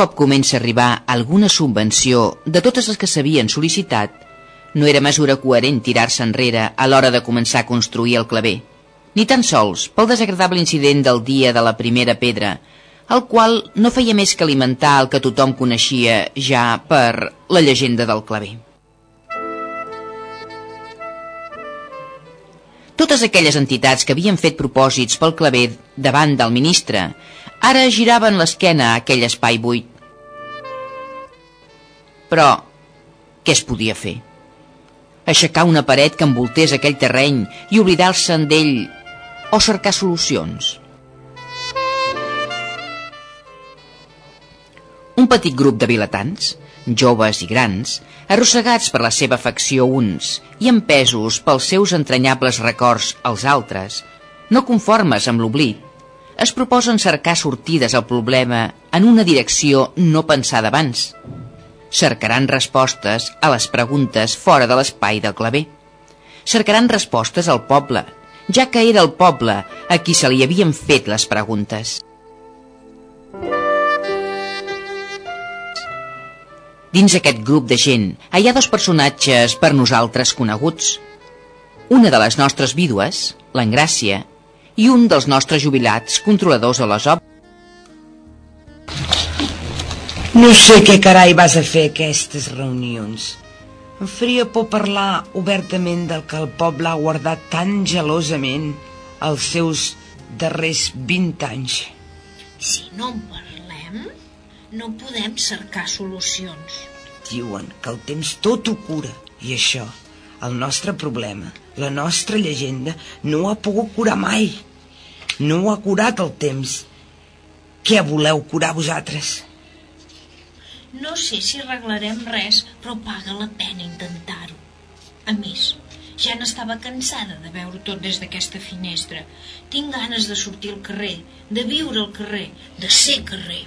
cop comença a arribar alguna subvenció de totes les que s'havien sol·licitat, no era mesura coherent tirar-se enrere a l'hora de començar a construir el claver, ni tan sols pel desagradable incident del dia de la primera pedra, el qual no feia més que alimentar el que tothom coneixia ja per la llegenda del claver. Totes aquelles entitats que havien fet propòsits pel claver davant del ministre ara giraven l'esquena a aquell espai buit. Però, què es podia fer? Aixecar una paret que envoltés aquell terreny i oblidar-se'n d'ell o cercar solucions? Un petit grup de vilatans, joves i grans, arrossegats per la seva facció uns i empesos pels seus entranyables records als altres, no conformes amb l'oblit, es proposen cercar sortides al problema en una direcció no pensada abans. Cercaran respostes a les preguntes fora de l'espai del claver. Cercaran respostes al poble, ja que era el poble a qui se li havien fet les preguntes. Dins aquest grup de gent hi ha dos personatges per nosaltres coneguts. Una de les nostres vídues, l'Engràcia, i un dels nostres jubilats controladors a les obres. No sé què carai vas a fer aquestes reunions. Em faria por parlar obertament del que el poble ha guardat tan gelosament els seus darrers 20 anys. Si no en parlem, no podem cercar solucions. Diuen que el temps tot ho cura, i això, el nostre problema, la nostra llegenda, no ho ha pogut curar mai. No ho ha curat el temps. Què voleu curar vosaltres? No sé si arreglarem res, però paga la pena intentar-ho. A més, ja n'estava cansada de veure tot des d'aquesta finestra. Tinc ganes de sortir al carrer, de viure al carrer, de ser carrer.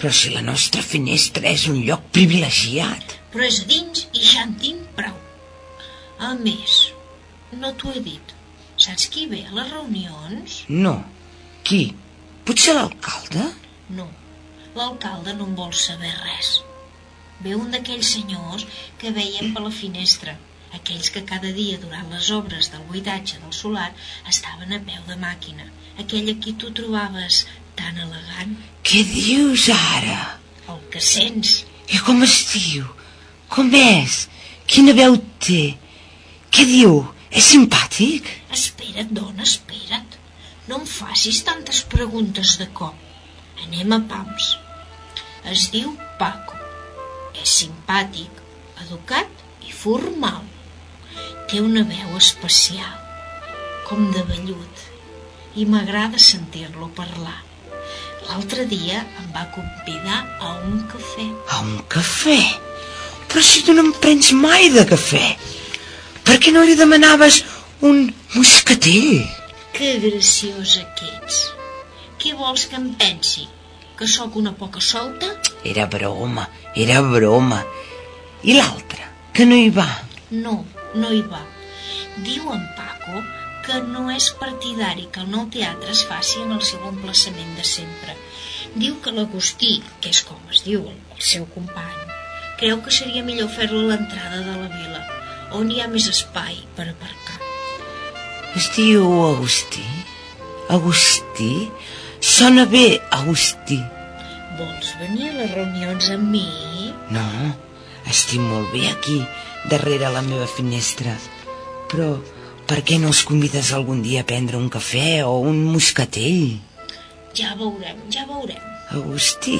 Però si la nostra finestra és un lloc privilegiat. Però és dins i ja en tinc prou. A més, no t'ho he dit. Saps qui ve a les reunions? No. Qui? Potser l'alcalde? No, l'alcalde no en vol saber res. Ve un d'aquells senyors que veiem per la finestra, aquells que cada dia durant les obres del buidatge del solar estaven a peu de màquina, aquell a qui tu trobaves tan elegant. Què dius ara? El que sents. I com es diu? Com és? Quina veu té? Què diu? És simpàtic? Espera't, dona, espera't. No em facis tantes preguntes de cop. Anem a pams. Es diu Paco. És simpàtic, educat i formal. Té una veu especial, com de vellut, i m'agrada sentir-lo parlar. L'altre dia em va convidar a un cafè. A un cafè? Però si tu no em prens mai de cafè, per què no li demanaves un moscatell? Que graciosa que ets. Què vols que em pensi? Que sóc una poca solta? Era broma, era broma. I l'altre, que no hi va? No, no hi va. Diu en Paco que no és partidari que el nou teatre es faci en el seu emplaçament de sempre. Diu que l'Agustí, que és com es diu el seu company, creu que seria millor fer-lo a l'entrada de la vila, on hi ha més espai per aparcar. Es diu Agustí? Agustí? Sona bé, Agustí. Vols venir a les reunions amb mi? No, estic molt bé aquí, darrere la meva finestra. Però per què no els convides algun dia a prendre un cafè o un moscatell? Ja veurem, ja veurem. Agustí,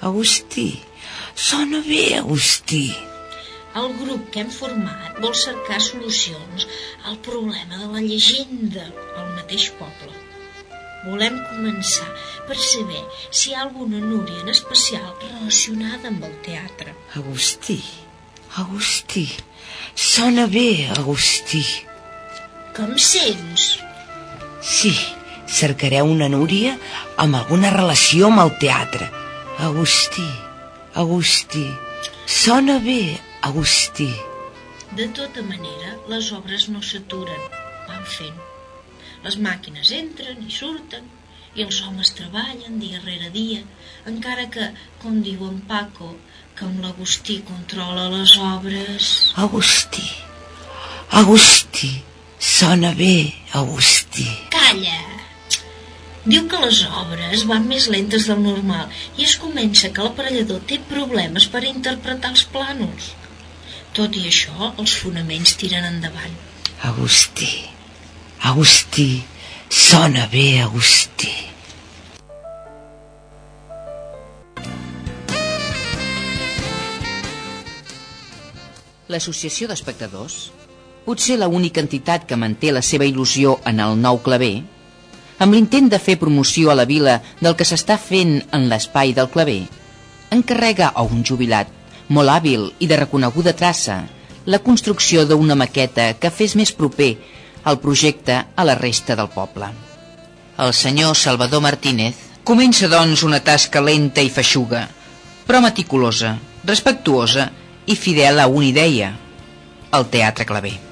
Agustí, sona bé, Agustí. El grup que hem format vol cercar solucions al problema de la llegenda al mateix poble. Volem començar per saber si hi ha alguna núria en especial relacionada amb el teatre. Agustí, Agustí, sona bé, Agustí. Em sents? Sí, cercareu una Núria amb alguna relació amb el teatre. Agustí, Agustí, sona bé, Agustí. De tota manera, les obres no s'aturen, van fent. Les màquines entren i surten i els homes treballen dia rere dia, encara que, com diu en Paco, que amb l'Agustí controla les obres... Agustí, Agustí, sona bé, Agustí. Calla! Diu que les obres van més lentes del normal i es comença que l'aparellador té problemes per interpretar els plànols. Tot i això, els fonaments tiren endavant. Agustí, Agustí, sona bé, Agustí. L'Associació d'Espectadors, potser la única entitat que manté la seva il·lusió en el nou claver, amb l'intent de fer promoció a la vila del que s'està fent en l'espai del claver, encarrega a un jubilat, molt hàbil i de reconeguda traça, la construcció d'una maqueta que fes més proper el projecte a la resta del poble. El senyor Salvador Martínez comença, doncs, una tasca lenta i feixuga, però meticulosa, respectuosa i fidel a una idea, el teatre claver.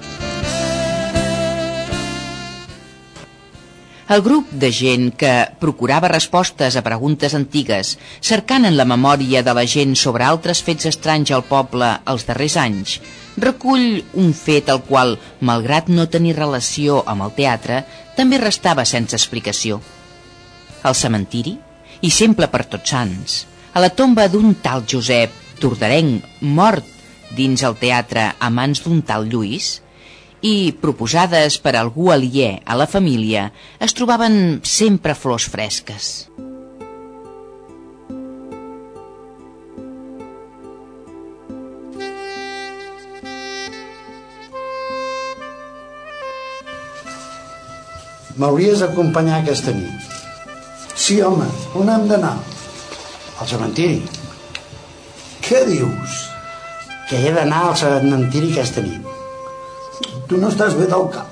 El grup de gent que procurava respostes a preguntes antigues, cercant en la memòria de la gent sobre altres fets estranys al poble els darrers anys, recull un fet al qual, malgrat no tenir relació amb el teatre, també restava sense explicació. Al cementiri, i sempre per tots sants, a la tomba d'un tal Josep, tordarenc, mort dins el teatre a mans d'un tal Lluís, i, proposades per algú aliè a la família, es trobaven sempre flors fresques. M'hauries d'acompanyar aquesta nit. Sí, home, on hem d'anar? Al cementiri. Què dius? Que he d'anar al cementiri aquesta nit tu no estàs bé del cap.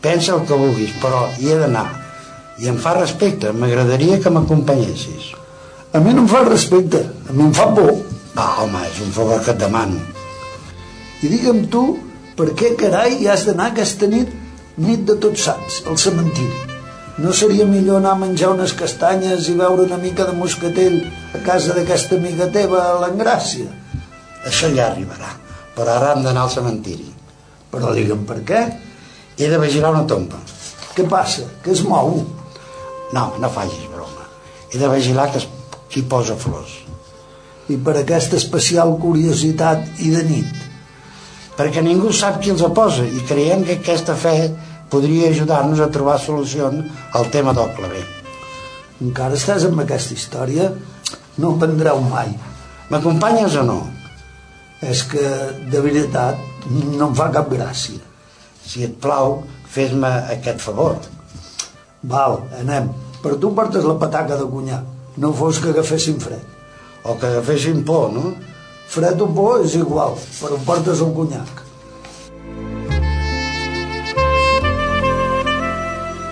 Pensa el que vulguis, però hi he d'anar. I em fa respecte, m'agradaria que m'acompanyessis. A mi no em fa respecte, a mi em fa por. Va, home, és un favor que et demano. I digue'm tu, per què carai hi has d'anar aquesta nit, nit de tots sants, al cementiri? No seria millor anar a menjar unes castanyes i veure una mica de moscatell a casa d'aquesta amiga teva a l'Engràcia? Això ja arribarà, però ara hem d'anar al cementiri. Però digue'm per què? He de vigilar una tomba. Què passa? Que es mou? No, no facis broma. He de vigilar que qui posa flors. I per aquesta especial curiositat i de nit? Perquè ningú sap qui els posa i creiem que aquesta fe podria ajudar-nos a trobar solucions al tema del claver. Encara estàs amb aquesta història? No prendreu mai. M'acompanyes o no? És que, de veritat, no em fa cap gràcia. Si et plau, fes-me aquest favor. Val, anem. Però tu portes la pataca de cunyà. No fos que agafessin fred. O que agafessin por, no? Fred o por és igual, però portes un conyac.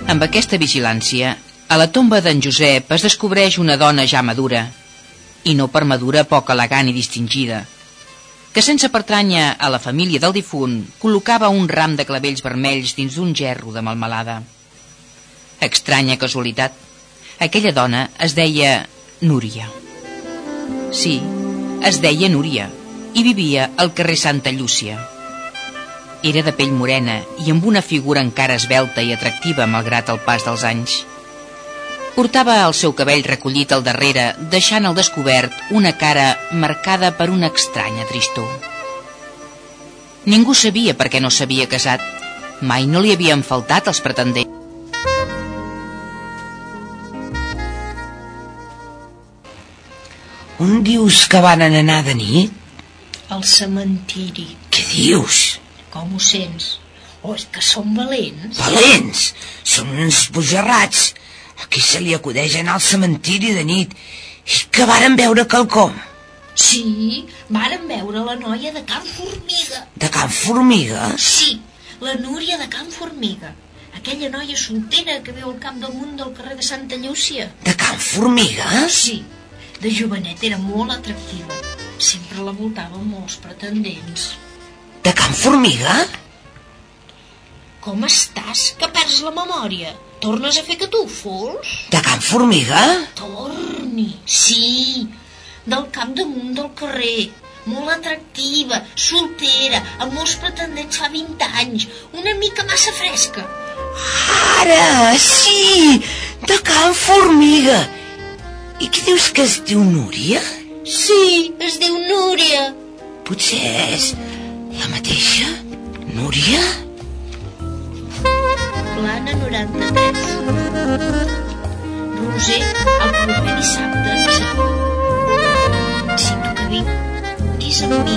Amb aquesta vigilància, a la tomba d'en Josep es descobreix una dona ja madura, i no per madura poc elegant i distingida, que sense pertranya a la família del difunt col·locava un ram de clavells vermells dins d'un gerro de malmelada. Estranya casualitat. Aquella dona es deia Núria. Sí, es deia Núria i vivia al carrer Santa Llúcia. Era de pell morena i amb una figura encara esbelta i atractiva malgrat el pas dels anys. Portava el seu cabell recollit al darrere, deixant al descobert una cara marcada per una estranya tristor. Ningú sabia per què no s'havia casat. Mai no li havien faltat els pretendents. On dius que van anar de nit? Al cementiri. Què dius? Com ho sents? Oh, és que són valents. Valents? Són uns bojarrats. A qui se li acudeix anar al cementiri de nit? I que varen veure quelcom. Sí, varen veure la noia de Can Formiga. De Can Formiga? Sí, la Núria de Can Formiga. Aquella noia soltera que viu al camp del munt del carrer de Santa Llúcia. De Can Formiga? Sí, de jovenet era molt atractiva. Sempre la voltaven molts pretendents. De Can Formiga? Com estàs, que perds la memòria? Tornes a fer catúfols? De Can Formiga? Torni, sí, del camp damunt del carrer. Molt atractiva, soltera, amb molts pretendents fa 20 anys, una mica massa fresca. Ara, sí, de Can Formiga. I què dius que es diu Núria? Sí, es diu Núria. Potser és la mateixa? Núria? Plana 93. Roser el proper dissabte a Salou. Si tu que vinc, és amb mi.